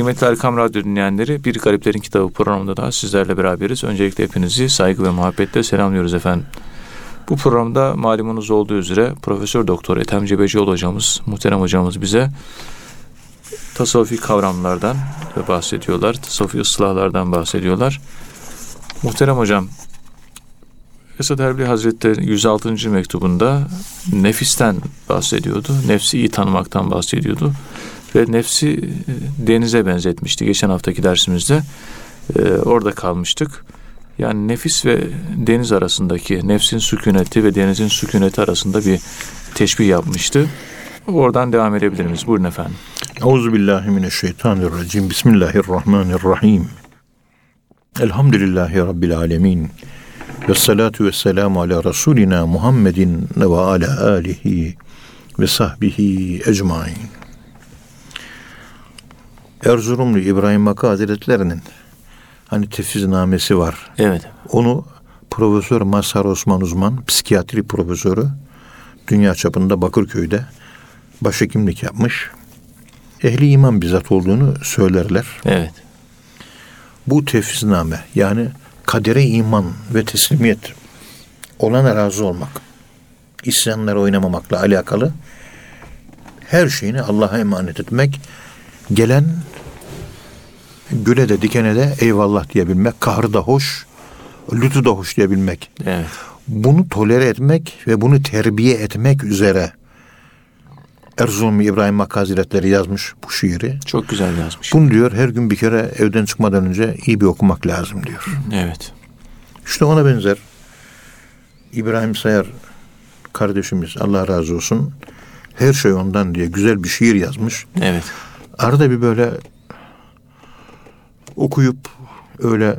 Kıymetli Erkam Radyo dinleyenleri Bir Gariplerin Kitabı programında da sizlerle beraberiz. Öncelikle hepinizi saygı ve muhabbetle selamlıyoruz efendim. Bu programda malumunuz olduğu üzere Profesör Doktor Ethem Cebecioğlu hocamız, muhterem hocamız bize tasavvufi kavramlardan bahsediyorlar. Tasavvufi ıslahlardan bahsediyorlar. Muhterem hocam, Esad Erbil Hazretleri 106. mektubunda nefisten bahsediyordu. Nefsi iyi tanımaktan bahsediyordu. Ve nefsi e, denize benzetmişti geçen haftaki dersimizde. Ee, orada kalmıştık. Yani nefis ve deniz arasındaki nefsin sükuneti ve denizin sükuneti arasında bir teşbih yapmıştı. Oradan devam edebilir miyiz? Buyurun efendim. Euzubillahimineşşeytanirracim. Bismillahirrahmanirrahim. Elhamdülillahi Rabbil alemin. Ve salatu ve selamu ala Resulina Muhammedin ve ala alihi ve sahbihi ecmain. Erzurumlu İbrahim Hakkı Hazretleri'nin hani tefsiznamesi var. Evet. Onu Profesör Mazhar Osman Uzman, psikiyatri profesörü, dünya çapında Bakırköy'de başhekimlik yapmış. Ehli iman bizzat olduğunu söylerler. Evet. Bu tefsizname yani kadere iman ve teslimiyet olana razı olmak, isyanlara oynamamakla alakalı her şeyini Allah'a emanet etmek, gelen güle de dikene de eyvallah diyebilmek, kahrı da hoş, lütfu da hoş diyebilmek. Evet. Bunu tolere etmek ve bunu terbiye etmek üzere Erzurum İbrahim Hakkı Hazretleri yazmış bu şiiri. Çok güzel yazmış. Bunu diyor her gün bir kere evden çıkmadan önce iyi bir okumak lazım diyor. Evet. İşte ona benzer İbrahim Sayar kardeşimiz Allah razı olsun her şey ondan diye güzel bir şiir yazmış. Evet. Arada bir böyle okuyup öyle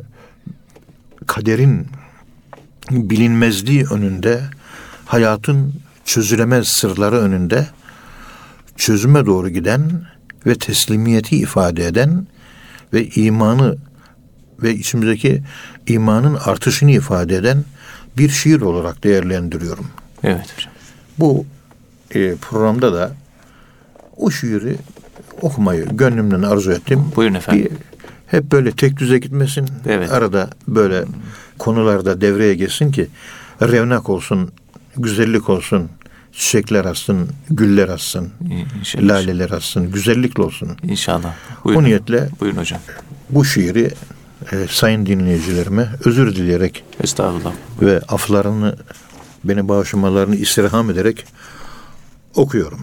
kaderin bilinmezliği önünde hayatın çözülemez sırları önünde çözüme doğru giden ve teslimiyeti ifade eden ve imanı ve içimizdeki imanın artışını ifade eden bir şiir olarak değerlendiriyorum. Evet hocam. Bu e, programda da o şiiri okumayı gönlümden arzu ettim. Buyurun efendim. Bir, hep böyle tek düze gitmesin. Evet. Arada böyle konularda devreye geçsin ki revnak olsun, güzellik olsun, çiçekler açsın, güller açsın, İnşallah. laleler açsın, güzellikle olsun. İnşallah. O Buyurun. niyetle Buyurun hocam. bu şiiri e, sayın dinleyicilerime özür dileyerek Estağfurullah. ve aflarını beni bağışlamalarını istirham ederek okuyorum.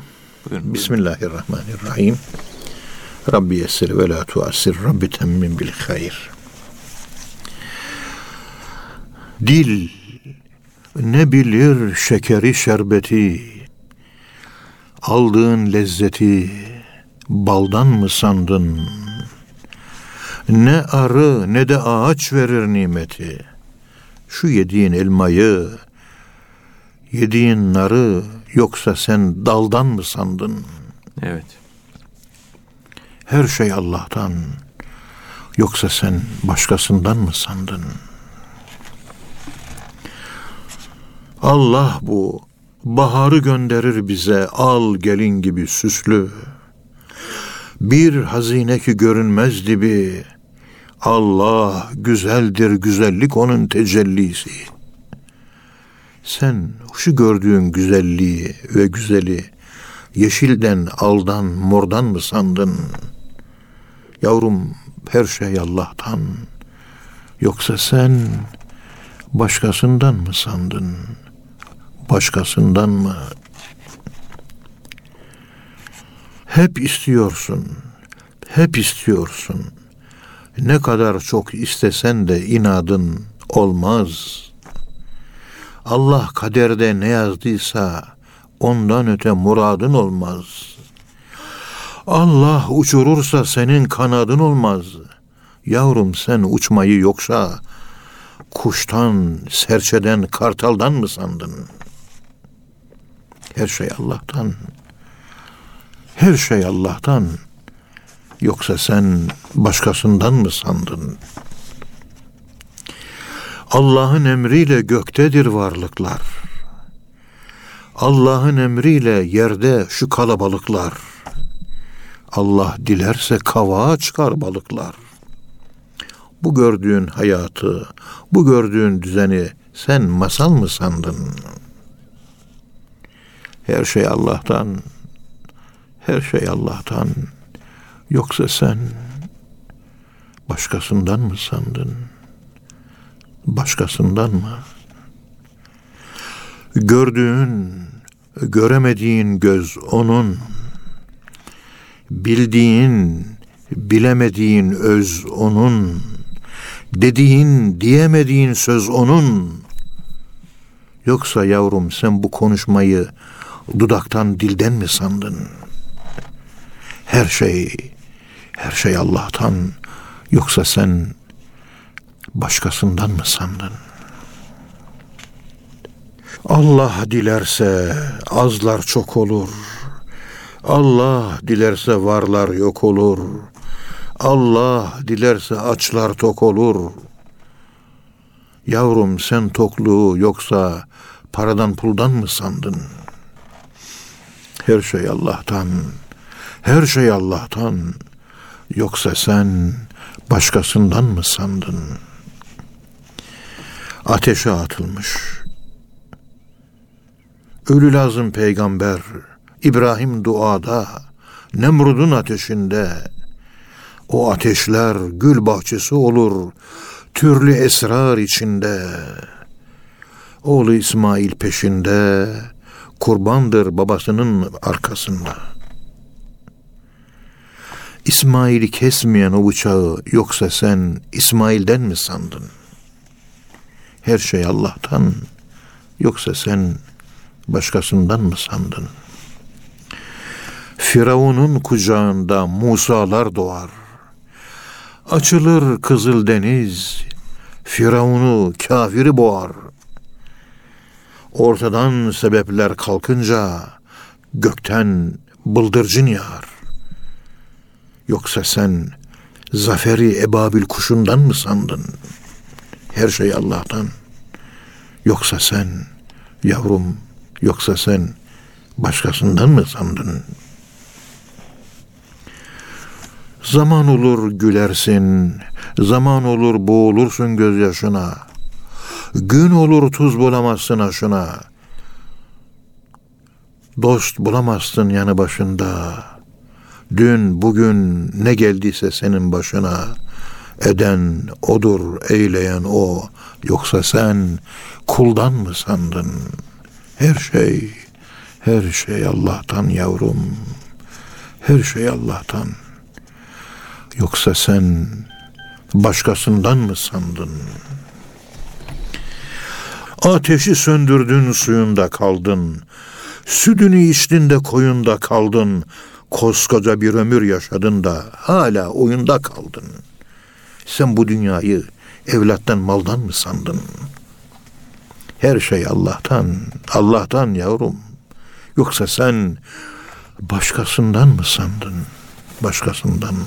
Buyurun. Bismillahirrahmanirrahim. Rabbi yessir ve la tuassir. Rabbi temmin bil hayır. Dil ne bilir şekeri şerbeti, aldığın lezzeti baldan mı sandın? Ne arı ne de ağaç verir nimeti. Şu yediğin elmayı, yediğin narı yoksa sen daldan mı sandın? Evet. Her şey Allah'tan. Yoksa sen başkasından mı sandın? Allah bu baharı gönderir bize al gelin gibi süslü. Bir hazine ki görünmez dibi. Allah güzeldir güzellik onun tecellisi. Sen şu gördüğün güzelliği ve güzeli yeşilden, aldan, mordan mı sandın? Yavrum her şey Allah'tan. Yoksa sen başkasından mı sandın? Başkasından mı? Hep istiyorsun. Hep istiyorsun. Ne kadar çok istesen de inadın olmaz. Allah kaderde ne yazdıysa ondan öte muradın olmaz. Allah uçurursa senin kanadın olmaz. Yavrum sen uçmayı yoksa kuştan, serçeden, kartaldan mı sandın? Her şey Allah'tan. Her şey Allah'tan. Yoksa sen başkasından mı sandın? Allah'ın emriyle göktedir varlıklar. Allah'ın emriyle yerde şu kalabalıklar. Allah dilerse kavağa çıkar balıklar. Bu gördüğün hayatı, bu gördüğün düzeni sen masal mı sandın? Her şey Allah'tan, her şey Allah'tan. Yoksa sen başkasından mı sandın? Başkasından mı? Gördüğün, göremediğin göz onun. Bildiğin, bilemediğin öz onun. Dediğin, diyemediğin söz onun. Yoksa yavrum sen bu konuşmayı dudaktan dilden mi sandın? Her şey, her şey Allah'tan. Yoksa sen başkasından mı sandın? Allah dilerse azlar çok olur. Allah dilerse varlar yok olur. Allah dilerse açlar tok olur. Yavrum sen tokluğu yoksa paradan puldan mı sandın? Her şey Allah'tan. Her şey Allah'tan. Yoksa sen başkasından mı sandın? Ateşe atılmış. Ölü lazım peygamber. İbrahim duada. Nemrud'un ateşinde. O ateşler gül bahçesi olur. Türlü esrar içinde. Oğlu İsmail peşinde. Kurbandır babasının arkasında. İsmail'i kesmeyen o bıçağı yoksa sen İsmail'den mi sandın? Her şey Allah'tan yoksa sen başkasından mı sandın? Firavun'un kucağında Musa'lar doğar. Açılır kızıl deniz, Firavun'u kafiri boğar. Ortadan sebepler kalkınca gökten bıldırcın yağar. Yoksa sen zaferi ebabil kuşundan mı sandın? Her şey Allah'tan. Yoksa sen yavrum, yoksa sen başkasından mı sandın? Zaman olur gülersin, zaman olur boğulursun gözyaşına. Gün olur tuz bulamazsın aşına. Dost bulamazsın yanı başında. Dün bugün ne geldiyse senin başına eden odur, eyleyen o. Yoksa sen kuldan mı sandın? Her şey, her şey Allah'tan yavrum. Her şey Allah'tan. Yoksa sen başkasından mı sandın? Ateşi söndürdün suyunda kaldın. Sütünü içtin de koyunda kaldın. Koskoca bir ömür yaşadın da hala oyunda kaldın. Sen bu dünyayı evlattan maldan mı sandın? Her şey Allah'tan, Allah'tan yavrum. Yoksa sen başkasından mı sandın? Başkasından mı?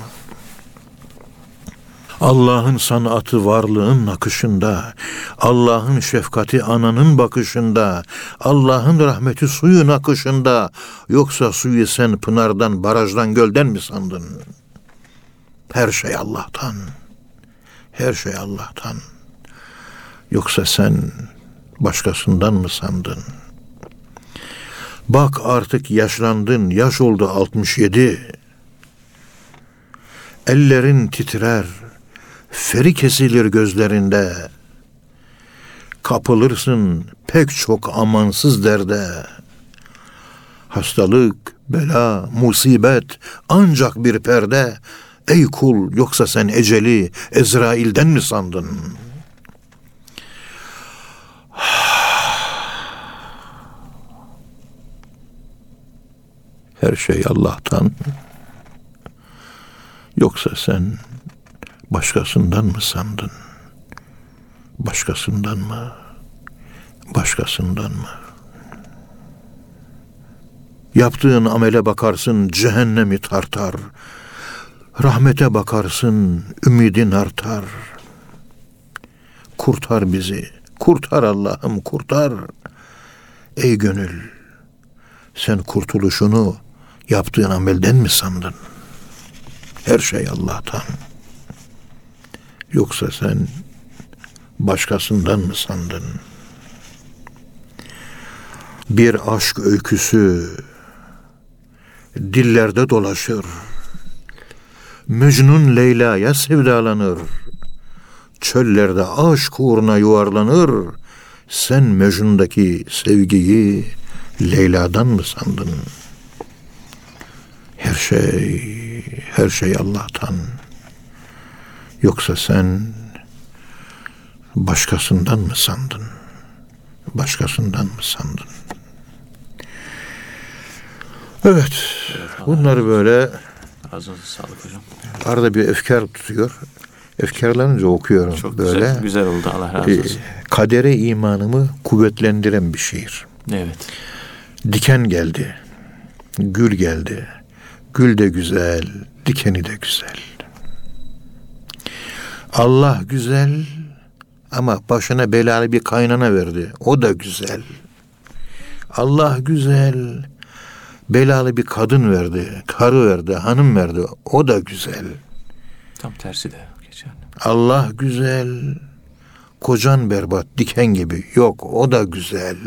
Allah'ın sanatı varlığın akışında, Allah'ın şefkati ananın bakışında, Allah'ın rahmeti suyun akışında, yoksa suyu sen pınardan, barajdan, gölden mi sandın? Her şey Allah'tan, her şey Allah'tan. Yoksa sen başkasından mı sandın? Bak artık yaşlandın, yaş oldu 67. Ellerin titrer, feri kesilir gözlerinde. Kapılırsın pek çok amansız derde. Hastalık, bela, musibet ancak bir perde. Ey kul yoksa sen eceli Ezrail'den mi sandın? Her şey Allah'tan. Yoksa sen Başkasından mı sandın? Başkasından mı? Başkasından mı? Yaptığın amele bakarsın cehennemi tartar. Rahmete bakarsın ümidin artar. Kurtar bizi. Kurtar Allah'ım kurtar. Ey gönül sen kurtuluşunu yaptığın amelden mi sandın? Her şey Allah'tan. Yoksa sen başkasından mı sandın? Bir aşk öyküsü dillerde dolaşır. Mecnun Leyla'ya sevdalanır. Çöllerde aşk uğruna yuvarlanır. Sen Mecnun'daki sevgiyi Leyla'dan mı sandın? Her şey, her şey Allah'tan. Yoksa sen başkasından mı sandın? Başkasından mı sandın? Evet, bunları böyle Ağzınıza sağlık hocam. arada bir efkar tutuyor. Efkarlanınca okuyorum Çok böyle. güzel, güzel oldu Allah razı Ee, olsun. kadere imanımı kuvvetlendiren bir şiir. Evet. Diken geldi. Gül geldi. Gül de güzel, dikeni de güzel. Allah güzel ama başına belalı bir kaynana verdi. O da güzel. Allah güzel. Belalı bir kadın verdi. Karı verdi, hanım verdi. O da güzel. Tam tersi de geçerli. Allah güzel. Kocan berbat, diken gibi. Yok, o da güzel.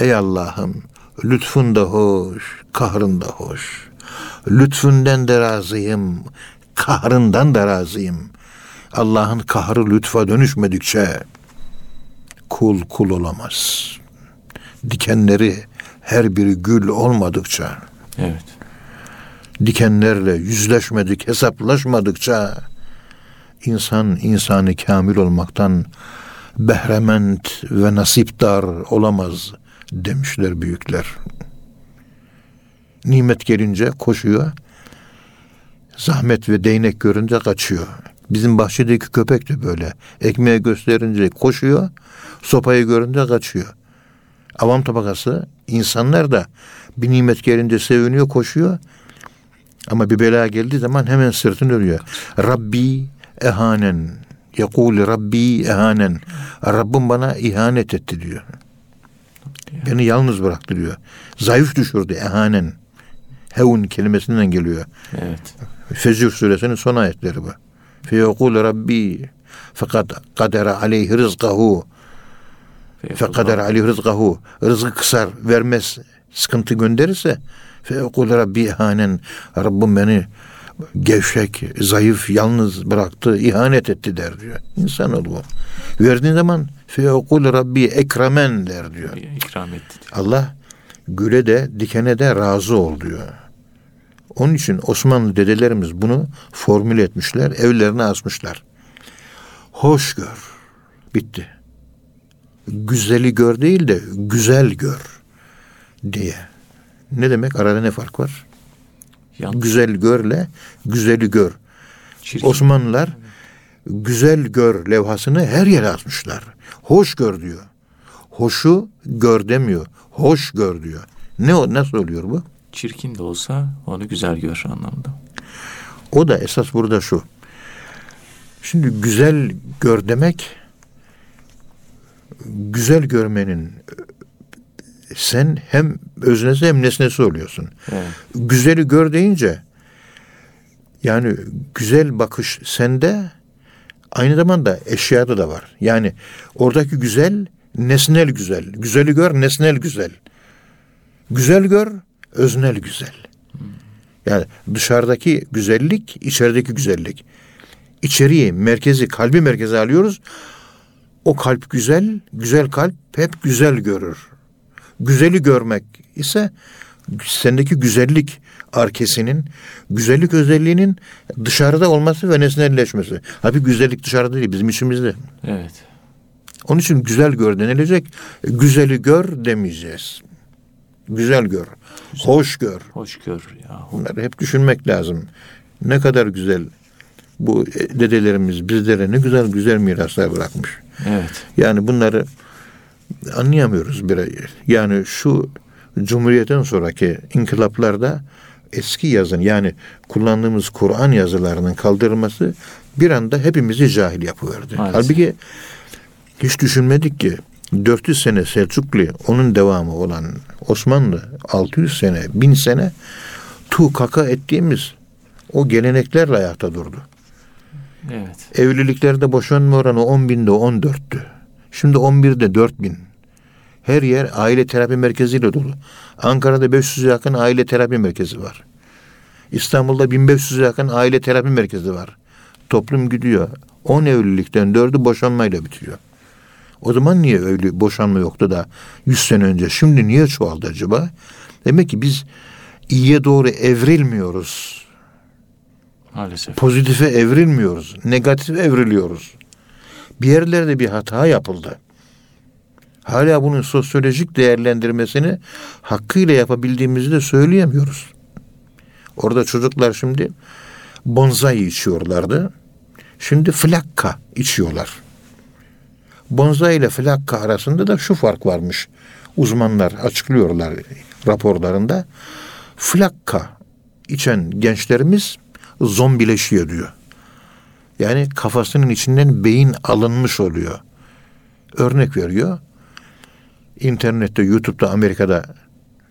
Ey Allah'ım, lütfun da hoş, kahrın da hoş. Lütfünden de razıyım, kahrından da razıyım. Allah'ın kahrı lütfa dönüşmedikçe kul kul olamaz. Dikenleri her biri gül olmadıkça, Evet. dikenlerle yüzleşmedik, hesaplaşmadıkça insan insanı kamil olmaktan behrement ve nasipdar olamaz demişler büyükler. Nimet gelince koşuyor. Zahmet ve değnek görünce kaçıyor. Bizim bahçedeki köpek de böyle. Ekmeği gösterince koşuyor. Sopayı görünce kaçıyor. Avam tabakası insanlar da bir nimet gelince seviniyor, koşuyor. Ama bir bela geldiği zaman hemen sırtını örüyor. Rabbi ehanen. Yekul Rabbi ehanen. Rabbim bana ihanet etti diyor. Beni yalnız bıraktı diyor. Zayıf düşürdü ehanen. Hevun kelimesinden geliyor. Evet. Fecr suresinin son ayetleri bu. Feyekul Rabbi fakat kadere aleyhi rızkahu fekader aleyhi rızkahu rızkı kısar vermez sıkıntı gönderirse feyekul Rabbi ihanen Rabbim beni gevşek, zayıf, yalnız bıraktı, ihanet etti der diyor. İnsanoğlu bu. Verdiğin zaman feyekul Rabbi ekremen der diyor. ikram etti. Allah güle de dikene de razı ol diyor. Onun için Osmanlı dedelerimiz bunu formüle etmişler, evlerine asmışlar. Hoş gör. Bitti. Güzeli gör değil de güzel gör diye. Ne demek? Arada ne fark var? Yan, Güzel görle güzeli gör. çirkin. Osmanlılar güzel gör levhasını her yere asmışlar. Hoş gör diyor. Hoşu gör demiyor. Hoş gör diyor. Ne o nasıl oluyor bu? Çirkin de olsa onu güzel gör anlamında. O da esas burada şu. Şimdi güzel gör demek güzel görmenin sen hem öznesi hem nesnesi oluyorsun. Evet. Güzeli gör deyince yani güzel bakış sende aynı zamanda eşyada da var. Yani oradaki güzel nesnel güzel. Güzeli gör nesnel güzel. Güzel gör öznel güzel. Yani dışarıdaki güzellik içerideki güzellik. İçeriği merkezi kalbi merkeze alıyoruz. O kalp güzel, güzel kalp hep güzel görür. Güzeli görmek ise sendeki güzellik arkesinin, güzellik özelliğinin dışarıda olması ve nesnelleşmesi. Halbuki güzellik dışarıda değil, bizim içimizde. Evet. Onun için güzel gör denilecek. Güzeli gör demeyeceğiz. Güzel gör, hoş gör. Hoş gör yahu. Bunları hep düşünmek lazım. Ne kadar güzel bu dedelerimiz bizlere ne güzel güzel miraslar bırakmış. Evet. Yani bunları anlayamıyoruz bir yani şu Cumhuriyet'ten sonraki inkılaplarda eski yazın yani kullandığımız Kur'an yazılarının kaldırılması bir anda hepimizi cahil yapıverdi. Maalesef. Halbuki hiç düşünmedik ki 400 sene Selçuklu onun devamı olan Osmanlı 600 sene 1000 sene tu kaka ettiğimiz o geleneklerle ayakta durdu. Evet. Evliliklerde boşanma oranı 10 binde 14'tü. Şimdi 11'de 4 bin. Her yer aile terapi merkeziyle dolu. Ankara'da 500'e yakın aile terapi merkezi var. İstanbul'da 1500'e yakın aile terapi merkezi var. Toplum gidiyor. 10 evlilikten 4'ü boşanmayla bitiyor. O zaman niye öyle boşanma yoktu da 100 sene önce? Şimdi niye çoğaldı acaba? Demek ki biz iyiye doğru evrilmiyoruz. Maalesef. Pozitife evrilmiyoruz. Negatif evriliyoruz. Bir yerlerde bir hata yapıldı. Hala bunun sosyolojik değerlendirmesini hakkıyla yapabildiğimizi de söyleyemiyoruz. Orada çocuklar şimdi bonsai içiyorlardı. Şimdi flakka içiyorlar. Bonsai ile flakka arasında da şu fark varmış. Uzmanlar açıklıyorlar raporlarında. Flakka içen gençlerimiz zombileşiyor diyor. Yani kafasının içinden beyin alınmış oluyor. Örnek veriyor. İnternette, YouTube'da, Amerika'da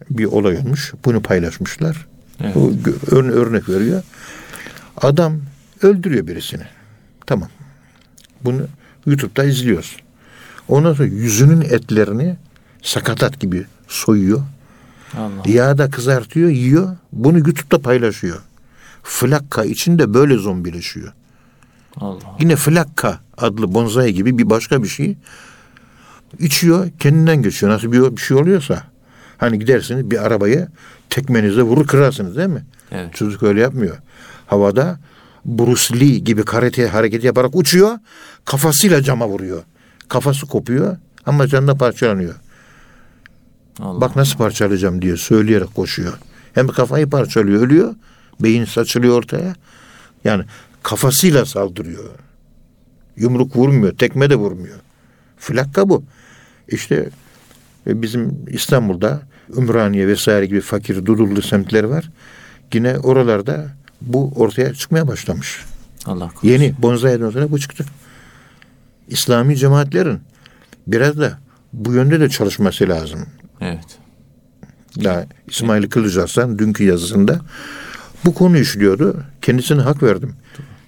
bir olay olmuş. Bunu paylaşmışlar. Evet. O örnek veriyor. Adam öldürüyor birisini. Tamam. Bunu YouTube'da izliyoruz. Ondan sonra yüzünün etlerini sakatat gibi soyuyor. Allah. Yağda kızartıyor, yiyor. Bunu YouTube'da paylaşıyor. Flakka içinde böyle zombileşiyor. Allah. Yine flakka adlı bonsai gibi bir başka bir şey içiyor, kendinden geçiyor. Nasıl bir, bir şey oluyorsa. Hani gidersiniz bir arabayı tekmenize vurur kırarsınız değil mi? Evet. Çocuk öyle yapmıyor. Havada Bruce Lee gibi karate hareketi yaparak uçuyor. Kafasıyla cama vuruyor. Kafası kopuyor ama canına parçalanıyor. Allah. Bak nasıl parçalayacağım diye söyleyerek koşuyor. Hem kafayı parçalıyor, ölüyor. Beyin saçılıyor ortaya. Yani kafasıyla saldırıyor. Yumruk vurmuyor, tekme de vurmuyor. Flakka bu. İşte e, bizim İstanbul'da Ümraniye vesaire gibi fakir dudullu semtler var. Yine oralarda bu ortaya çıkmaya başlamış. Allah korusun. Yeni sonra bu çıktı. İslami cemaatlerin biraz da bu yönde de çalışması lazım. Evet. Daha İsmail Kılıç Arslan dünkü yazısında bu konu işliyordu. Kendisine hak verdim.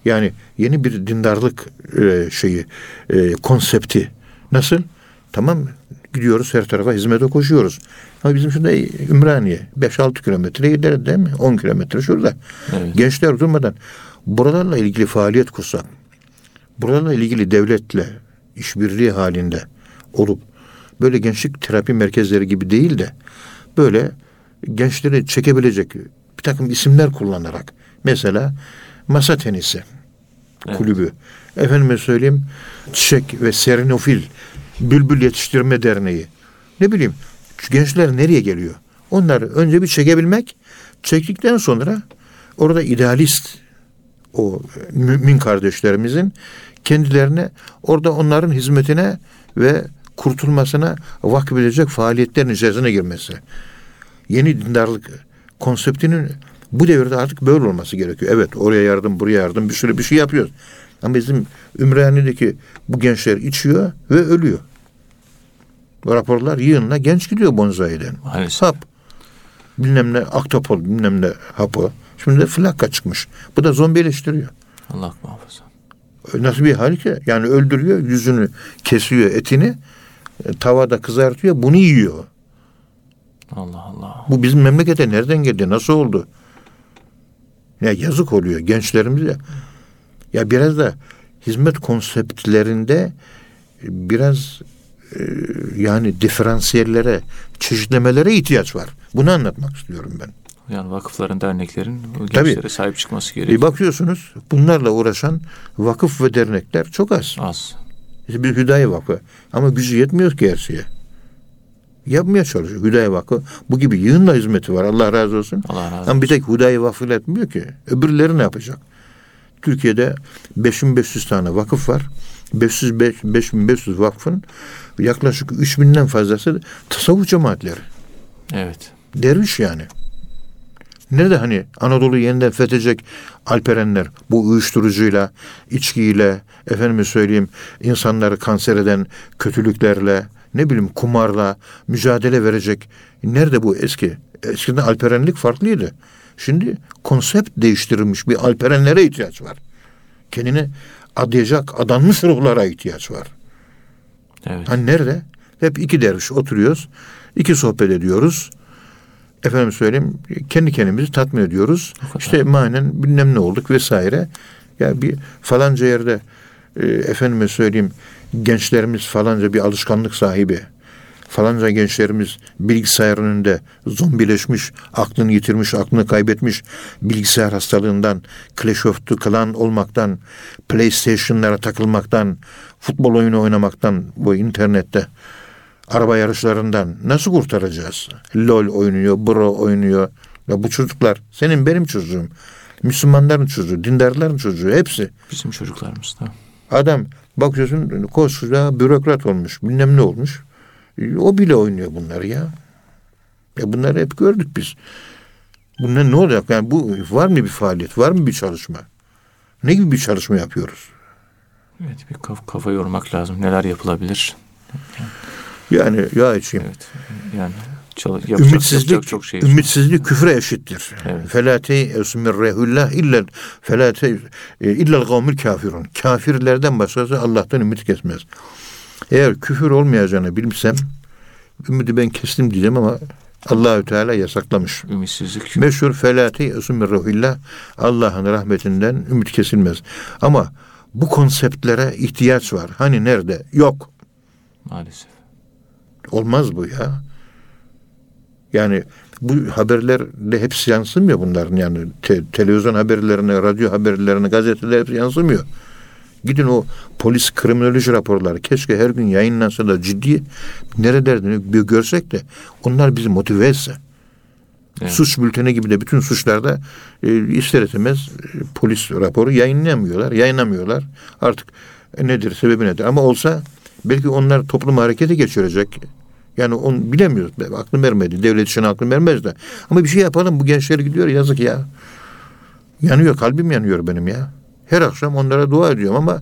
Yani yeni bir dindarlık e, şeyi, e, konsepti. Nasıl? Tamam gidiyoruz her tarafa hizmete koşuyoruz. Ama bizim şurada Ümraniye 5-6 kilometre ileride değil mi? 10 kilometre şurada. Evet. Gençler durmadan buralarla ilgili faaliyet kursak, buralarla ilgili devletle işbirliği halinde olup böyle gençlik terapi merkezleri gibi değil de böyle gençleri çekebilecek bir takım isimler kullanarak mesela masa tenisi Evet. kulübü efendime söyleyeyim çiçek ve serinofil bülbül yetiştirme derneği ne bileyim gençler nereye geliyor onları önce bir çekebilmek çektikten sonra orada idealist o mümin kardeşlerimizin kendilerine orada onların hizmetine ve kurtulmasına vakfedilecek faaliyetlerin içerisine girmesi. Yeni dindarlık konseptinin bu devirde artık böyle olması gerekiyor. Evet oraya yardım buraya yardım bir sürü bir şey yapıyoruz. Ama bizim Ümraniye'deki bu gençler içiyor ve ölüyor. Bu raporlar yığınla genç gidiyor bonzai'den. Maalesef. Hap. Bilmem ne aktopol bilmem ne hapı. Şimdi de flakka çıkmış. Bu da zombileştiriyor. Allah muhafaza. Nasıl bir hal ki? Yani öldürüyor, yüzünü kesiyor, etini e, tavada kızartıyor, bunu yiyor. Allah Allah. Bu bizim memlekete nereden geldi? Nasıl oldu? Ya yazık oluyor gençlerimize. Ya biraz da hizmet konseptlerinde biraz e, yani diferansiyellere, çeşitlemelere ihtiyaç var. Bunu anlatmak istiyorum ben. Yani vakıfların, derneklerin o Tabii. gençlere sahip çıkması gerekiyor. E bakıyorsunuz bunlarla uğraşan vakıf ve dernekler çok az. Az. İşte bir Hüdayi Vakfı. Ama gücü yetmiyor ki her şeye. Yapmaya çalışıyor Hüdayi Vakfı. Bu gibi yığınla hizmeti var. Allah razı olsun. Allah razı olsun. Ama bir tek Hüdayi Vakfı ile etmiyor ki. Öbürleri ne yapacak? Türkiye'de 5500 tane vakıf var. 500, 5500 vakfın yaklaşık 3000'den fazlası tasavvuf cemaatleri. Evet. Derviş yani. Nerede hani Anadolu yeniden fethedecek alperenler bu uyuşturucuyla, içkiyle, efendime söyleyeyim insanları kanser eden kötülüklerle, ne bileyim kumarla mücadele verecek. Nerede bu eski? Eskiden alperenlik farklıydı. Şimdi konsept değiştirilmiş bir alperenlere ihtiyaç var. Kendini adayacak adanmış ruhlara ihtiyaç var. Evet. Hani nerede? Hep iki derviş oturuyoruz. iki sohbet ediyoruz. Efendim söyleyeyim kendi kendimizi tatmin ediyoruz. İşte manen bilmem ne olduk vesaire. Ya bir falanca yerde e, efendime söyleyeyim gençlerimiz falanca bir alışkanlık sahibi. Falanca gençlerimiz bilgisayar önünde zombileşmiş, aklını yitirmiş, aklını kaybetmiş, bilgisayar hastalığından, Clash of the Clan olmaktan, PlayStation'lara takılmaktan, futbol oyunu oynamaktan bu internette araba yarışlarından nasıl kurtaracağız? LOL oynuyor, Bro oynuyor. Ya bu çocuklar senin benim çocuğum. Müslümanların çocuğu, dindarların çocuğu hepsi. Bizim çocuklarımız da. Adam bakıyorsun koskoca bürokrat olmuş, bilmem ne olmuş. O bile oynuyor bunları ya. Ya bunları hep gördük biz. Bunlar ne olacak? Yani bu var mı bir faaliyet, var mı bir çalışma? Ne gibi bir çalışma yapıyoruz? Evet bir kafa, kafa yormak lazım. Neler yapılabilir? Yani ya içeyim. Evet. Yani çal- yapacak, Ümitsizlik, yapacak çok şey. ümitsizlik küfre eşittir. Evet. Felâ esmirrehullah illa felâ illel kavmil kafirun. Kafirlerden başkası Allah'tan ümit kesmez. Eğer küfür olmayacağını bilsem ümidi ben kestim diyeceğim ama Allahü Teala yasaklamış. Ümitsizlik. Meşhur felâti esmirrehullah Allah'ın rahmetinden ümit kesilmez. Ama bu konseptlere ihtiyaç var. Hani nerede? Yok. Maalesef. Olmaz bu ya. Yani bu haberlerde hepsi yansımıyor bunların yani te- televizyon haberlerine, radyo haberlerine, gazeteler hepsi yansımıyor. Gidin o polis kriminoloji raporları keşke her gün yayınlansa da ciddi nerelerden bir görsek de onlar bizi motive etse. Evet. Suç bülteni gibi de bütün suçlarda e, ister istemez e, polis raporu yayınlayamıyorlar, yayınlamıyorlar. Artık e, nedir, sebebi nedir? Ama olsa belki onlar toplum harekete geçirecek. Yani onu bilemiyoruz. Aklım vermedi. Devlet için aklım vermez de. Ama bir şey yapalım. Bu gençler gidiyor yazık ya. Yanıyor. Kalbim yanıyor benim ya. Her akşam onlara dua ediyorum ama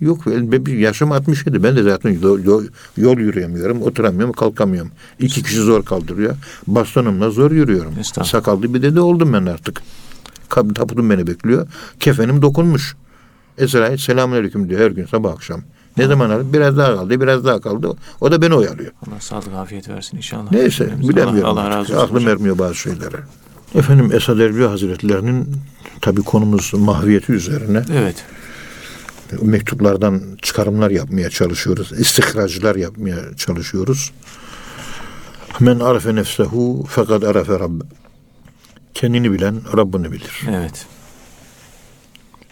yok. Yaşım 67. Ben de zaten yol, yol, yol yürüyemiyorum. Oturamıyorum. Kalkamıyorum. İki kişi zor kaldırıyor. Bastonumla zor yürüyorum. Sakallı bir dede oldum ben artık. Taputum beni bekliyor. Kefenim dokunmuş. Esra selamünaleyküm diyor her gün sabah akşam. Ne zaman alır? Biraz daha kaldı, biraz daha kaldı. O da beni oyalıyor. Allah sağlık afiyet versin inşallah. Neyse Cümlemize. bilemiyorum. Allah, Allah razı olsun. Aklım hocam. ermiyor bazı şeylere. Efendim Esad Erbil Hazretlerinin tabi konumuz mahviyeti üzerine Evet. mektuplardan çıkarımlar yapmaya çalışıyoruz. İstihraclar yapmaya çalışıyoruz. Men arefe nefsehu fekad arefe rabbe. Kendini bilen Rabbini bilir. Evet.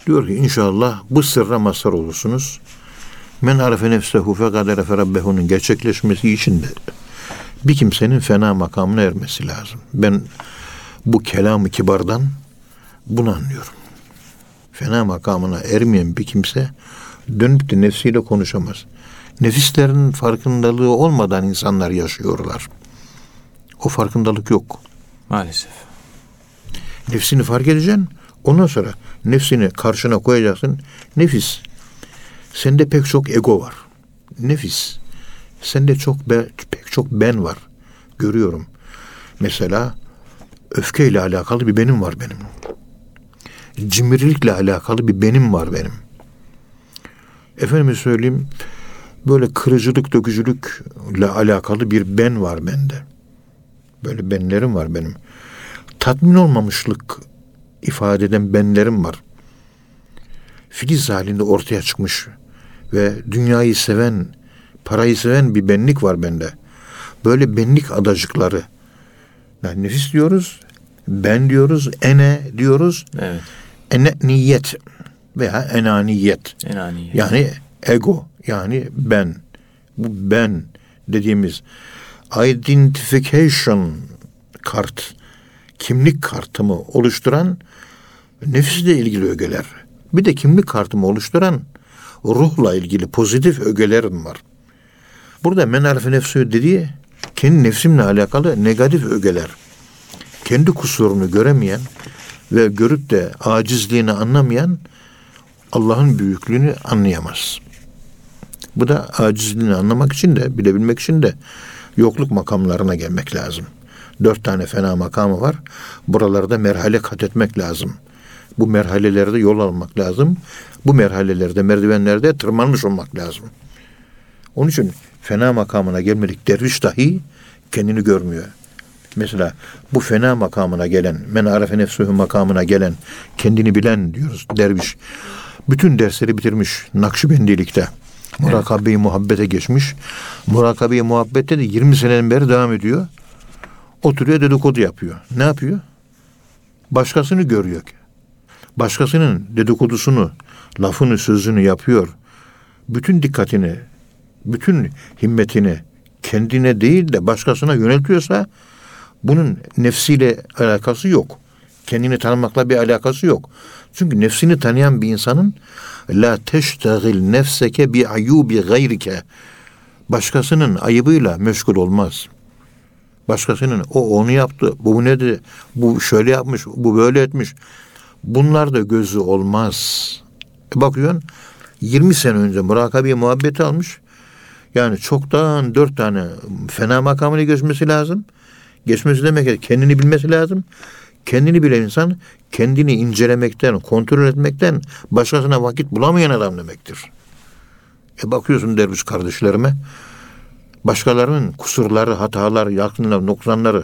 Diyor ki inşallah bu sırra mazhar olursunuz. Men arefe nefsehu fekad arefe rabbehu'nun gerçekleşmesi için de bir kimsenin fena makamına ermesi lazım. Ben bu kelamı kibardan bunu anlıyorum. Fena makamına ermeyen bir kimse dönüp de nefsiyle konuşamaz. Nefislerin farkındalığı olmadan insanlar yaşıyorlar. O farkındalık yok. Maalesef. Nefsini fark edeceksin. Ondan sonra nefsini karşına koyacaksın. Nefis. Sende pek çok ego var. Nefis. Sende çok be, pek çok ben var. Görüyorum. Mesela öfkeyle alakalı bir benim var benim. Cimrilikle alakalı bir benim var benim. Efendime söyleyeyim böyle kırıcılık, dökücülükle alakalı bir ben var bende. Böyle benlerim var benim tatmin olmamışlık ifade eden benlerim var. Filiz halinde ortaya çıkmış ve dünyayı seven, parayı seven bir benlik var bende. Böyle benlik adacıkları. Yani nefis diyoruz, ben diyoruz, ene diyoruz, Evet. ene niyet veya enaniyet. Enaniyet. Yani ego yani ben. Bu ben dediğimiz identification kart, kimlik kartımı oluşturan nefisle ilgili ögeler. Bir de kimlik kartımı oluşturan ruhla ilgili pozitif ögelerim var. Burada men arfe nefsü dediği kendi nefsimle alakalı negatif ögeler. Kendi kusurunu göremeyen ve görüp de acizliğini anlamayan Allah'ın büyüklüğünü anlayamaz. Bu da acizliğini anlamak için de bilebilmek için de yokluk makamlarına gelmek lazım. Dört tane fena makamı var. Buralarda merhale kat etmek lazım. Bu merhalelerde yol almak lazım. Bu merhalelerde, merdivenlerde tırmanmış olmak lazım. Onun için fena makamına gelmedik derviş dahi kendini görmüyor. Mesela bu fena makamına gelen, men arefe nefsuhu makamına gelen, kendini bilen diyoruz derviş. Bütün dersleri bitirmiş Nakşibendilikte. Murakabe-i muhabbete geçmiş. Murakabe-i muhabbette de 20 seneden beri devam ediyor. Oturuyor dedikodu yapıyor. Ne yapıyor? Başkasını görüyor. Başkasının dedikodusunu, lafını, sözünü yapıyor. Bütün dikkatini, bütün himmetini kendine değil de başkasına yöneltiyorsa bunun nefsiyle alakası yok. Kendini tanımakla bir alakası yok. Çünkü nefsini tanıyan bir insanın la teştagil nefseke bi ayubi gayrike başkasının ayıbıyla meşgul olmaz. Başkasının o onu yaptı, bu nedir, bu şöyle yapmış, bu böyle etmiş. Bunlar da gözü olmaz. E bakıyorsun 20 sene önce murakabe muhabbeti almış. Yani çoktan dört tane fena makamını geçmesi lazım. Geçmesi demek kendini bilmesi lazım. Kendini bilen insan kendini incelemekten, kontrol etmekten başkasına vakit bulamayan adam demektir. E bakıyorsun derviş kardeşlerime başkalarının kusurları, hataları, yakınları, noksanları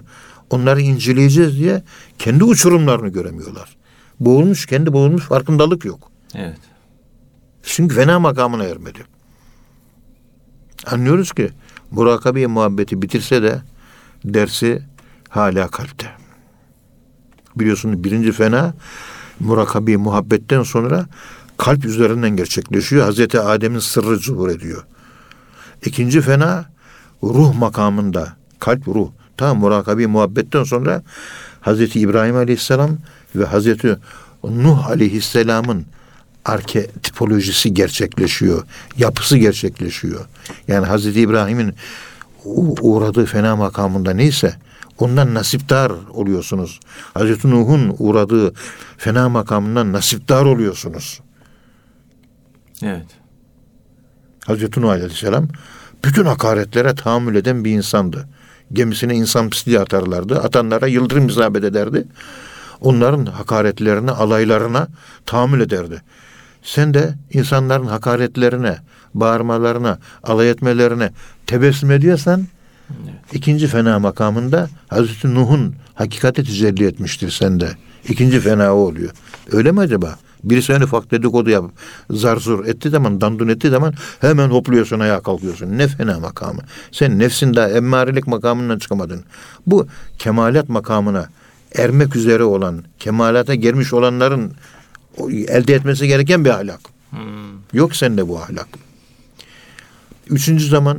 onları inceleyeceğiz diye kendi uçurumlarını göremiyorlar. Boğulmuş, kendi boğulmuş farkındalık yok. Evet. Çünkü fena makamına ermedi. Anlıyoruz ki murakabe muhabbeti bitirse de dersi hala kalpte. Biliyorsunuz birinci fena murakabe muhabbetten sonra kalp üzerinden gerçekleşiyor. Hazreti Adem'in sırrı zuhur ediyor. İkinci fena ruh makamında. Kalp ruh. Tam murakabe muhabbetten sonra Hazreti İbrahim Aleyhisselam ve Hazreti Nuh Aleyhisselam'ın arke tipolojisi gerçekleşiyor. Yapısı gerçekleşiyor. Yani Hazreti İbrahim'in uğradığı fena makamında neyse ondan nasiptar oluyorsunuz. Hazreti Nuh'un uğradığı fena makamından nasiptar oluyorsunuz. Evet. Hazreti Nuh Aleyhisselam bütün hakaretlere tahammül eden bir insandı. Gemisine insan pisliği atarlardı. Atanlara yıldırım isabet ederdi. Onların hakaretlerine, alaylarına tahammül ederdi. Sen de insanların hakaretlerine, bağırmalarına, alay etmelerine tebessüm ediyorsan evet. ikinci fena makamında Hazreti Nuh'un hakikati tecelli etmiştir sende. İkinci fena o oluyor. Öyle mi acaba? Birisi en ufak dedikodu yap, zarzur etti zaman, dandun etti zaman hemen hopluyorsun ayağa kalkıyorsun. Ne fena makamı. Sen nefsin daha emmarilik makamından çıkamadın. Bu kemalat makamına ermek üzere olan, kemalata gelmiş olanların elde etmesi gereken bir ahlak. Hmm. Yok sende bu ahlak. Üçüncü zaman,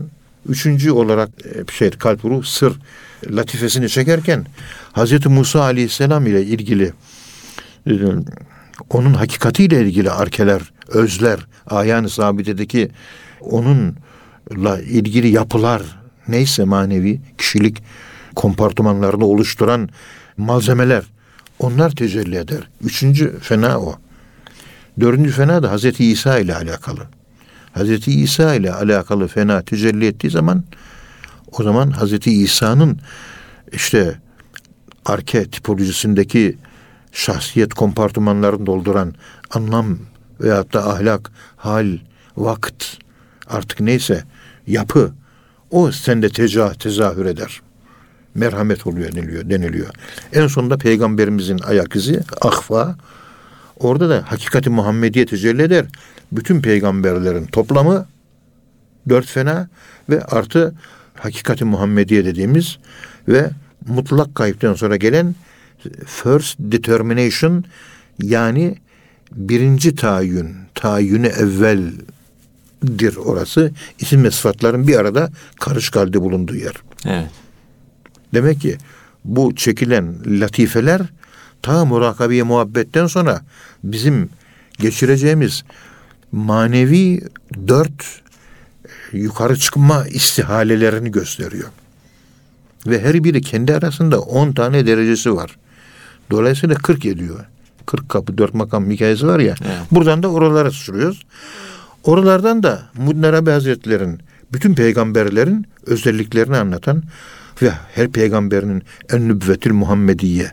üçüncü olarak e, şey kalp ruh sır latifesini çekerken Hazreti Musa Aleyhisselam ile ilgili e, onun hakikatiyle ilgili arkeler, özler, ayan sabitedeki onunla ilgili yapılar neyse manevi kişilik kompartımanlarını oluşturan malzemeler onlar tecelli eder. Üçüncü fena o. Dördüncü fena da Hazreti İsa ile alakalı. Hazreti İsa ile alakalı fena tecelli ettiği zaman o zaman Hazreti İsa'nın işte arke tipolojisindeki şahsiyet kompartımanlarını dolduran anlam veyahut da ahlak, hal, vakit artık neyse yapı o sende tecah, tezahür eder. Merhamet oluyor deniliyor, deniliyor. En sonunda peygamberimizin ayak izi ahfa orada da hakikati Muhammediye tecelli eder. Bütün peygamberlerin toplamı dört fena ve artı hakikati Muhammediye dediğimiz ve mutlak kayıptan sonra gelen first determination yani birinci tayin, tayini evveldir orası. İsim ve sıfatların bir arada karışık halde bulunduğu yer. Evet. Demek ki bu çekilen latifeler ta murakabeye muhabbetten sonra bizim geçireceğimiz manevi dört yukarı çıkma istihalelerini gösteriyor. Ve her biri kendi arasında on tane derecesi var. Dolayısıyla 40 ediyor. 40 kapı, dört makam hikayesi var ya. Evet. Buradan da oralara sürüyoruz. Oralardan da Muddin Arabi Hazretleri'nin bütün peygamberlerin özelliklerini anlatan ve her peygamberinin en nübvetül Muhammediye,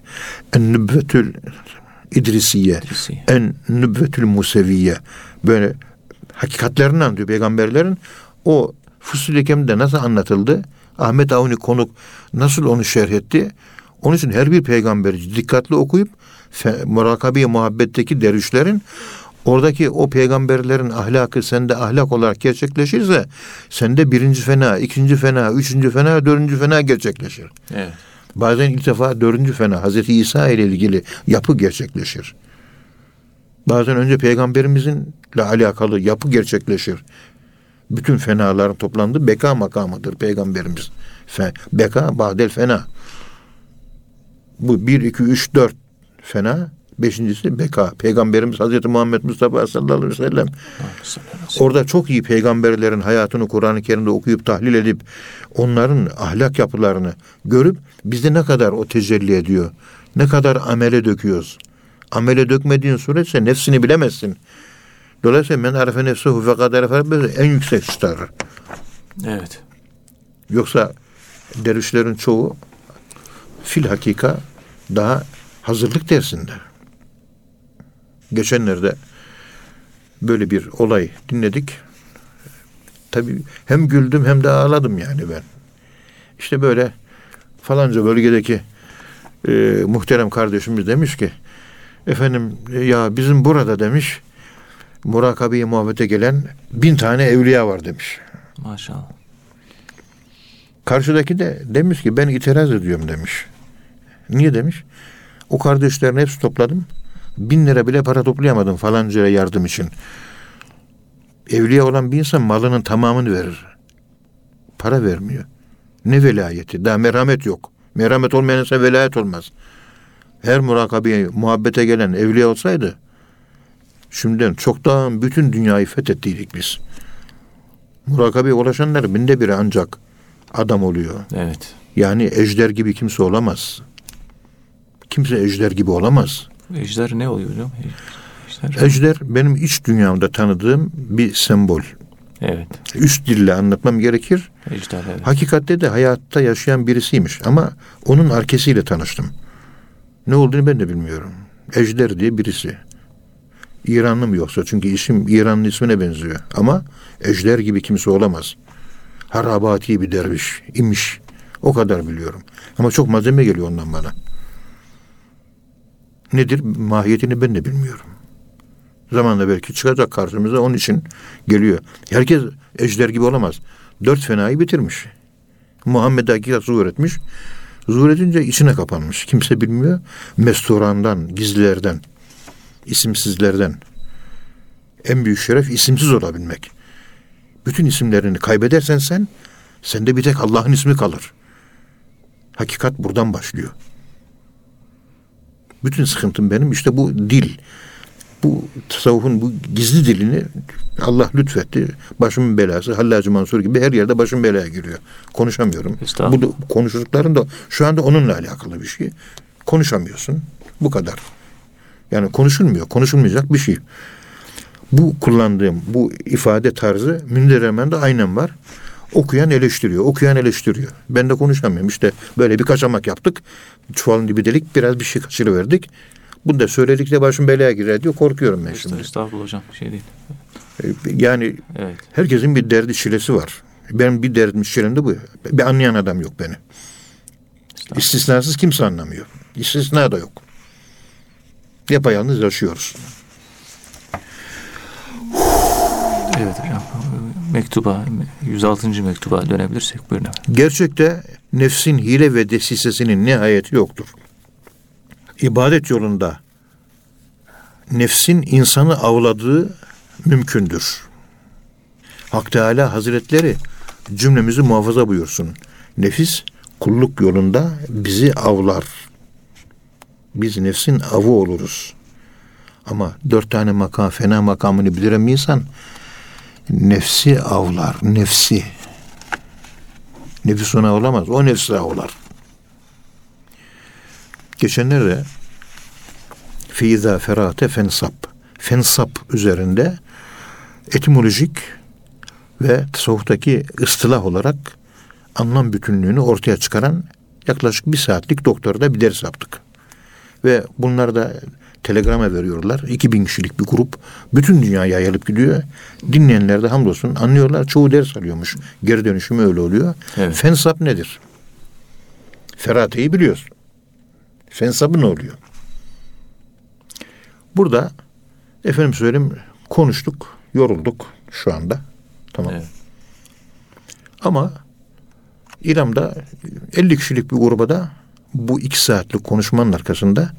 en nübvetül İdrisiye, İdrisiye. en nübvetül Museviye böyle hakikatlerini anlatıyor peygamberlerin. O Fusul-i Kem'de nasıl anlatıldı? Ahmet Avni Konuk nasıl onu şerh etti? Onun için her bir peygamberi dikkatli okuyup murakabe muhabbetteki dervişlerin oradaki o peygamberlerin ahlakı sende ahlak olarak gerçekleşirse sende birinci fena, ikinci fena, üçüncü fena, dördüncü fena gerçekleşir. Evet. Bazen ilk defa dördüncü fena Hazreti İsa ile ilgili yapı gerçekleşir. Bazen önce peygamberimizin ile alakalı yapı gerçekleşir. Bütün fenaların toplandığı beka makamıdır peygamberimiz. Fe, beka badel fena. Bu bir, iki, üç, dört fena. Beşincisi beka. Peygamberimiz Hazreti Muhammed Mustafa sallallahu aleyhi ve sellem Orada çok iyi peygamberlerin hayatını Kur'an-ı Kerim'de okuyup tahlil edip onların ahlak yapılarını görüp bizde ne kadar o tecelli ediyor. Ne kadar amele döküyoruz. Amele dökmediğin sürece nefsini bilemezsin. Dolayısıyla men arefe nefsehu fe kad arefe en yüksek çıkarır. Evet. Yoksa dervişlerin çoğu fil hakika daha hazırlık dersinde. Geçenlerde böyle bir olay dinledik. Tabii hem güldüm hem de ağladım yani ben. İşte böyle falanca bölgedeki e, muhterem kardeşimiz demiş ki efendim e, ya bizim burada demiş murakabeyi muhabbete gelen bin tane evliya var demiş. Maşallah. Karşıdaki de demiş ki ben itiraz ediyorum demiş. Niye demiş? O kardeşlerin hepsi topladım. Bin lira bile para toplayamadım falancaya yardım için. Evliya olan bir insan malının tamamını verir. Para vermiyor. Ne velayeti? Daha merhamet yok. Merhamet olmayan insan velayet olmaz. Her murakabeye, muhabbete gelen evliya olsaydı şimdiden çoktan bütün dünyayı fethettiydik biz. Murakabeye ulaşanlar binde biri ancak adam oluyor. Evet. Yani ejder gibi kimse olamaz. Kimse ejder gibi olamaz. Ejder ne oluyor hocam? Ejder. Ejder benim iç dünyamda tanıdığım bir sembol. Evet. Üst dille anlatmam gerekir. Ejder evet. Hakikatte de hayatta yaşayan birisiymiş ama onun arkesiyle tanıştım. Ne olduğunu ben de bilmiyorum. Ejder diye birisi. İranlı mı yoksa? Çünkü isim İran'ın ismine benziyor. Ama ejder gibi kimse olamaz. Harabati bir derviş imiş. O kadar biliyorum. Ama çok malzeme geliyor ondan bana. Nedir? Mahiyetini ben de bilmiyorum. Zamanla belki çıkacak karşımıza onun için geliyor. Herkes ejder gibi olamaz. Dört fenayı bitirmiş. Muhammed hakikat zuhur etmiş. Zuhur edince içine kapanmış. Kimse bilmiyor. Mesturandan, gizlilerden, isimsizlerden. En büyük şeref isimsiz olabilmek. Bütün isimlerini kaybedersen sen, sende bir tek Allah'ın ismi kalır. Hakikat buradan başlıyor. Bütün sıkıntım benim işte bu dil. Bu tasavvufun bu gizli dilini Allah lütfetti. Başımın belası. Hallacı Mansur gibi her yerde başım belaya giriyor. Konuşamıyorum. Bu da, konuştuklarım da şu anda onunla alakalı bir şey. Konuşamıyorsun. Bu kadar. Yani konuşulmuyor. Konuşulmayacak bir şey. Bu kullandığım bu ifade tarzı Münir Emen'de aynen var. Okuyan eleştiriyor, okuyan eleştiriyor. Ben de konuşamıyorum. İşte böyle bir kaçamak yaptık. Çuvalın dibi delik biraz bir şey kaçırıverdik. Bunu da söyledikçe başım belaya girer diyor. Korkuyorum ben şimdi. Estağfurullah hocam. Şey değil. Yani Evet. herkesin bir derdi çilesi var. Benim bir derdim çilem de bu. Bir anlayan adam yok beni. İstisnasız kimse anlamıyor. İstisna da yok. Yapayalnız yaşıyoruz. Evet hocam. Mektuba, 106. mektuba dönebilirsek buyurun efendim. Gerçekte nefsin hile ve desisesinin nihayeti yoktur. İbadet yolunda nefsin insanı avladığı mümkündür. Hak Teala Hazretleri cümlemizi muhafaza buyursun. Nefis kulluk yolunda bizi avlar. Biz nefsin avı oluruz. Ama dört tane makam, fena makamını bir insan nefsi avlar, nefsi. Nefis ona olamaz, o nefsi avlar. Geçenlerde Feiza ferate fensap. Fensap üzerinde etimolojik ve tasavvuftaki ıstılah olarak anlam bütünlüğünü ortaya çıkaran yaklaşık bir saatlik doktorda bir ders yaptık. Ve bunlar da telegrama veriyorlar. 2000 kişilik bir grup. Bütün dünyaya yayılıp gidiyor. Dinleyenler de hamdolsun anlıyorlar. Çoğu ders alıyormuş. Geri dönüşümü öyle oluyor. Evet. Fensap nedir? Ferate'yi biliyorsun. Fensabı ne oluyor? Burada efendim söyleyeyim konuştuk, yorulduk şu anda. Tamam. Evet. Ama İran'da 50 kişilik bir gruba da bu iki saatlik konuşmanın arkasında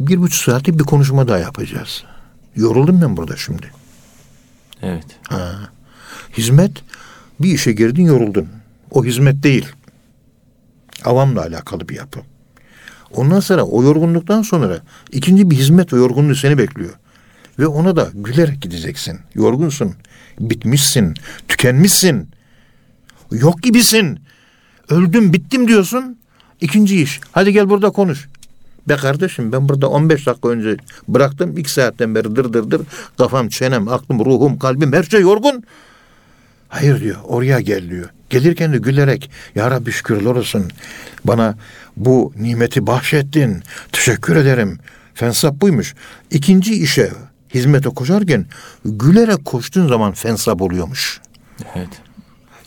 bir buçuk saatlik bir konuşma daha yapacağız. Yoruldum ben burada şimdi. Evet. Ha. Hizmet bir işe girdin yoruldun. O hizmet değil. Avamla alakalı bir yapı. Ondan sonra o yorgunluktan sonra ikinci bir hizmet ve yorgunluğu seni bekliyor. Ve ona da gülerek gideceksin. Yorgunsun, bitmişsin, tükenmişsin. Yok gibisin. Öldüm, bittim diyorsun. İkinci iş. Hadi gel burada konuş. Be kardeşim ben burada 15 dakika önce bıraktım. 2 saatten beri dır dır dır. Kafam, çenem, aklım, ruhum, kalbim her şey yorgun. Hayır diyor oraya gel diyor. Gelirken de gülerek ya Rabbi şükürler olsun bana bu nimeti bahşettin. Teşekkür ederim. Fensap buymuş. İkinci işe hizmete koşarken gülerek koştuğun zaman fensap oluyormuş. Evet.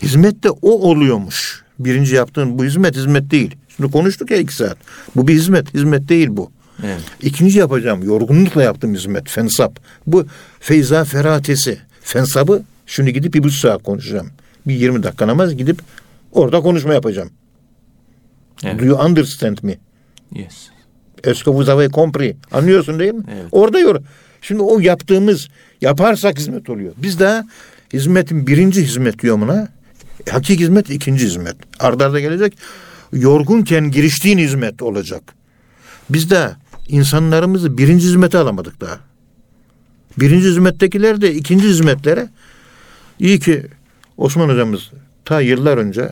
Hizmet de o oluyormuş. Birinci yaptığın bu hizmet hizmet değil. Şimdi konuştuk ya iki saat. Bu bir hizmet. Hizmet değil bu. Evet. İkinci yapacağım yorgunlukla yaptığım hizmet fensap. Bu feyza feratesi. Fensabı şimdi gidip bir buçuk saat konuşacağım. Bir 20 dakika namaz gidip orada konuşma yapacağım. Evet. Do you understand me? Yes. Est-ce que vous avez compris? Anlıyorsun değil mi? Evet. Orada yor. Şimdi o yaptığımız yaparsak hizmet oluyor. Biz daha hizmetin birinci hizmet diyor buna. Hakiki hizmet ikinci hizmet. Arda arda gelecek. Yorgunken giriştiğin hizmet olacak. Biz de insanlarımızı birinci hizmete alamadık daha. Birinci hizmettekiler de ikinci hizmetlere iyi ki Osman hocamız ta yıllar önce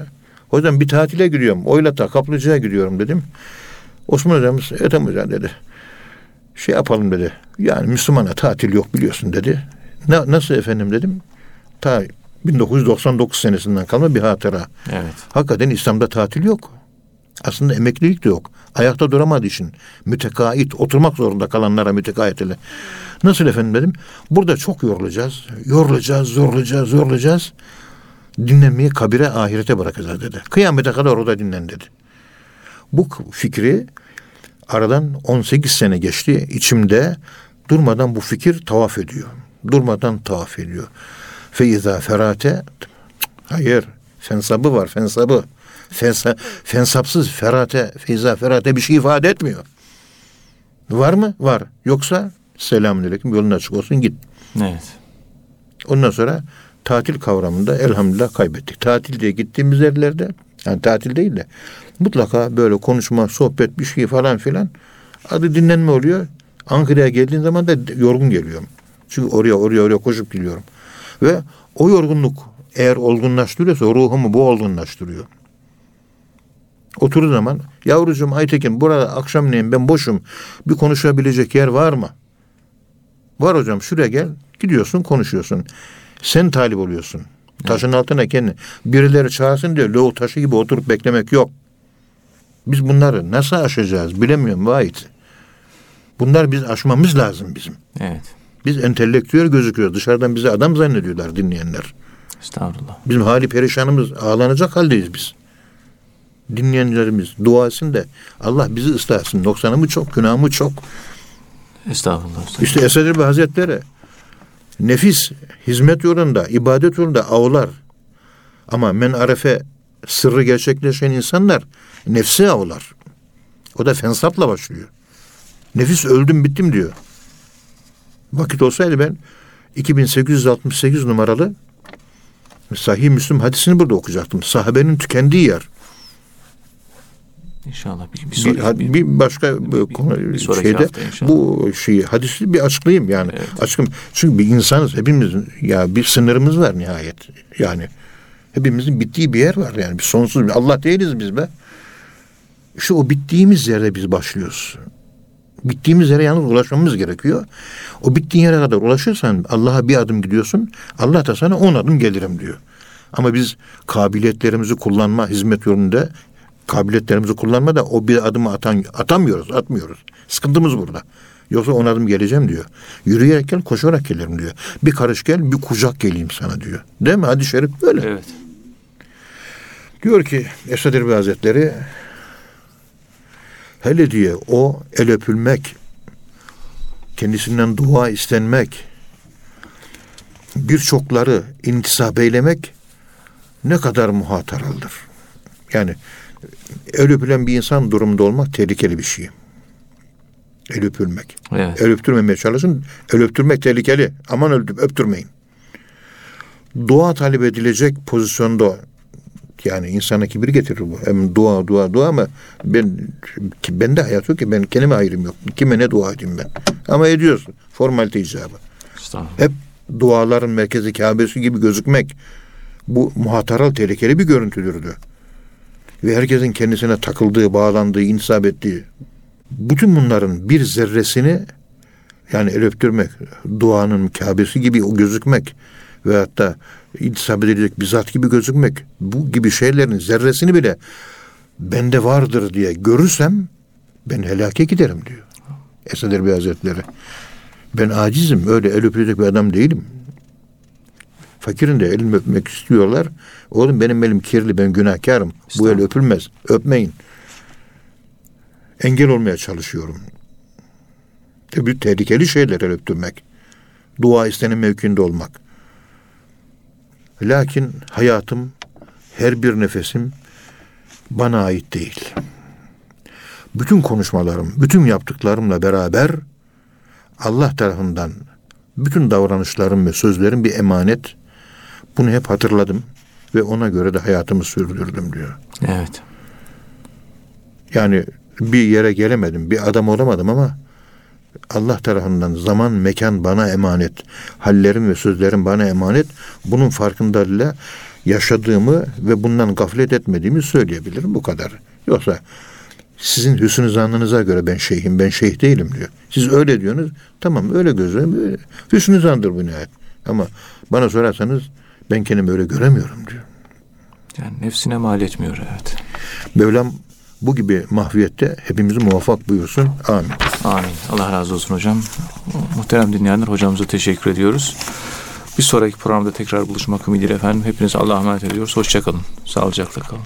hocam bir tatile gidiyorum. Oylata kaplıcaya gidiyorum dedim. Osman hocamız Ethem hocam dedi. Şey yapalım dedi. Yani Müslümana tatil yok biliyorsun dedi. Na, nasıl efendim dedim. Ta 1999 senesinden kalma bir hatıra. Evet. Hakikaten İslam'da tatil yok. Aslında emeklilik de yok. Ayakta duramadığı için mütekait, oturmak zorunda kalanlara mütekait ile. Nasıl efendim dedim. Burada çok yorulacağız. Yorulacağız, zorlayacağız, zorlayacağız. Dinlenmeyi kabire, ahirete bırakacağız dedi. Kıyamete kadar orada dinlen dedi. Bu fikri aradan 18 sene geçti. içimde durmadan bu fikir tavaf ediyor. Durmadan tavaf ediyor. Feiza ferate hayır fensabı var fensabı. Fensa, fensapsız ferate, feyza ferate bir şey ifade etmiyor. Var mı? Var. Yoksa selamünaleyküm yolun açık olsun git. Evet. Ondan sonra tatil kavramında elhamdülillah kaybettik. Tatil diye gittiğimiz yerlerde yani tatil değil de mutlaka böyle konuşma, sohbet bir şey falan filan adı dinlenme oluyor. Ankara'ya geldiğin zaman da yorgun geliyorum. Çünkü oraya oraya oraya koşup gidiyorum. Ve o yorgunluk eğer olgunlaştırıyorsa ruhumu bu olgunlaştırıyor. Oturduğu zaman yavrucuğum Aytekin burada akşamleyin ben boşum bir konuşabilecek yer var mı? Var hocam şuraya gel gidiyorsun konuşuyorsun. Sen talip oluyorsun. Taşın altına kendi. Birileri çağırsın diye loğu taşı gibi oturup beklemek yok. Biz bunları nasıl aşacağız bilemiyorum vahit. Bunlar biz aşmamız lazım bizim. Evet. Biz entelektüel gözüküyoruz. Dışarıdan bizi adam zannediyorlar dinleyenler. Estağfurullah. Bizim hali perişanımız ağlanacak haldeyiz biz. Dinleyenlerimiz dua etsin de Allah bizi ıslah etsin. Noksanımı çok, günahımı çok. Estağfurullah. Estağfurullah. İşte Esad Erbil Hazretleri nefis hizmet yolunda, ibadet yolunda avlar. Ama men arefe sırrı gerçekleşen insanlar nefsi avlar. O da fensapla başlıyor. Nefis öldüm bittim diyor. Vakit olsaydı ben 2868 numaralı Sahih Müslüm hadisini burada okuyacaktım. Sahabenin tükendiği yer. İnşallah. Bir, bir, Bir, sonraki- bir, bir başka bir, bir- konu bir şeyde bu şeyi hadisi bir açıklayayım yani. Evet. Açıklayayım. Çünkü bir insanız hepimizin ya bir sınırımız var nihayet. Yani hepimizin bittiği bir yer var yani. Bir sonsuz bir Allah değiliz biz be. Şu o bittiğimiz yerde biz başlıyoruz. Bittiğimiz yere yalnız ulaşmamız gerekiyor. O bittiğin yere kadar ulaşırsan Allah'a bir adım gidiyorsun. Allah da sana on adım gelirim diyor. Ama biz kabiliyetlerimizi kullanma hizmet yolunda kabiliyetlerimizi kullanma da o bir adımı atan, atamıyoruz, atmıyoruz. Sıkıntımız burada. Yoksa on adım geleceğim diyor. Yürüyerek gel, koşarak gelirim diyor. Bir karış gel, bir kucak geleyim sana diyor. Değil mi? Hadis-i şerif böyle. Evet. Diyor ki Esad Erbil Hazretleri hele diye o el öpülmek, kendisinden dua istenmek, birçokları intisap eylemek ne kadar muhataraldır. Yani el öpülen bir insan durumda olmak tehlikeli bir şey. El öpülmek. Evet. El öptürmemeye çalışın. El öptürmek tehlikeli. Aman öptür, öptürmeyin. Dua talep edilecek pozisyonda yani insana kibir getirir bu. Hem dua dua dua ama ben ki bende hayat yok ki ben kendime ayrım yok. Kime ne dua edeyim ben. Ama ediyorsun. Formalite icabı. Hep duaların merkezi Kabe'si gibi gözükmek bu muhataral tehlikeli bir görüntüdür diyor. Ve herkesin kendisine takıldığı, bağlandığı, insap ettiği bütün bunların bir zerresini yani el öptürmek, duanın Kabe'si gibi o gözükmek ve hatta intisap edilecek bir zat gibi gözükmek bu gibi şeylerin zerresini bile bende vardır diye görürsem ben helake giderim diyor. Esad Erbil Hazretleri. Ben acizim. Öyle el öpecek bir adam değilim. Fakirin de elimi öpmek istiyorlar. Oğlum benim elim kirli. Ben günahkarım. Bu el öpülmez. Öpmeyin. Engel olmaya çalışıyorum. Tabii tehlikeli şeyler el öptürmek. Dua istenen mevkinde olmak. Lakin hayatım, her bir nefesim bana ait değil. Bütün konuşmalarım, bütün yaptıklarımla beraber Allah tarafından bütün davranışlarım ve sözlerim bir emanet. Bunu hep hatırladım ve ona göre de hayatımı sürdürdüm diyor. Evet. Yani bir yere gelemedim, bir adam olamadım ama Allah tarafından zaman, mekan bana emanet. Hallerim ve sözlerim bana emanet. Bunun farkındalığıyla yaşadığımı ve bundan gaflet etmediğimi söyleyebilirim. Bu kadar. Yoksa sizin hüsnü zannınıza göre ben şeyhim, ben şeyh değilim diyor. Siz öyle diyorsunuz. Tamam öyle gözlerim. Hüsnü zandır bu nihayet. Ama bana sorarsanız ben kendimi öyle göremiyorum diyor. Yani nefsine mal etmiyor evet. Mevlam bu gibi mahviyette hepimizi muvaffak buyursun. Amin. Amin. Allah razı olsun hocam. Muhterem dinleyenler hocamıza teşekkür ediyoruz. Bir sonraki programda tekrar buluşmak ümidiyle efendim. Hepinize Allah'a emanet ediyoruz. Hoşçakalın. Sağlıcakla kalın.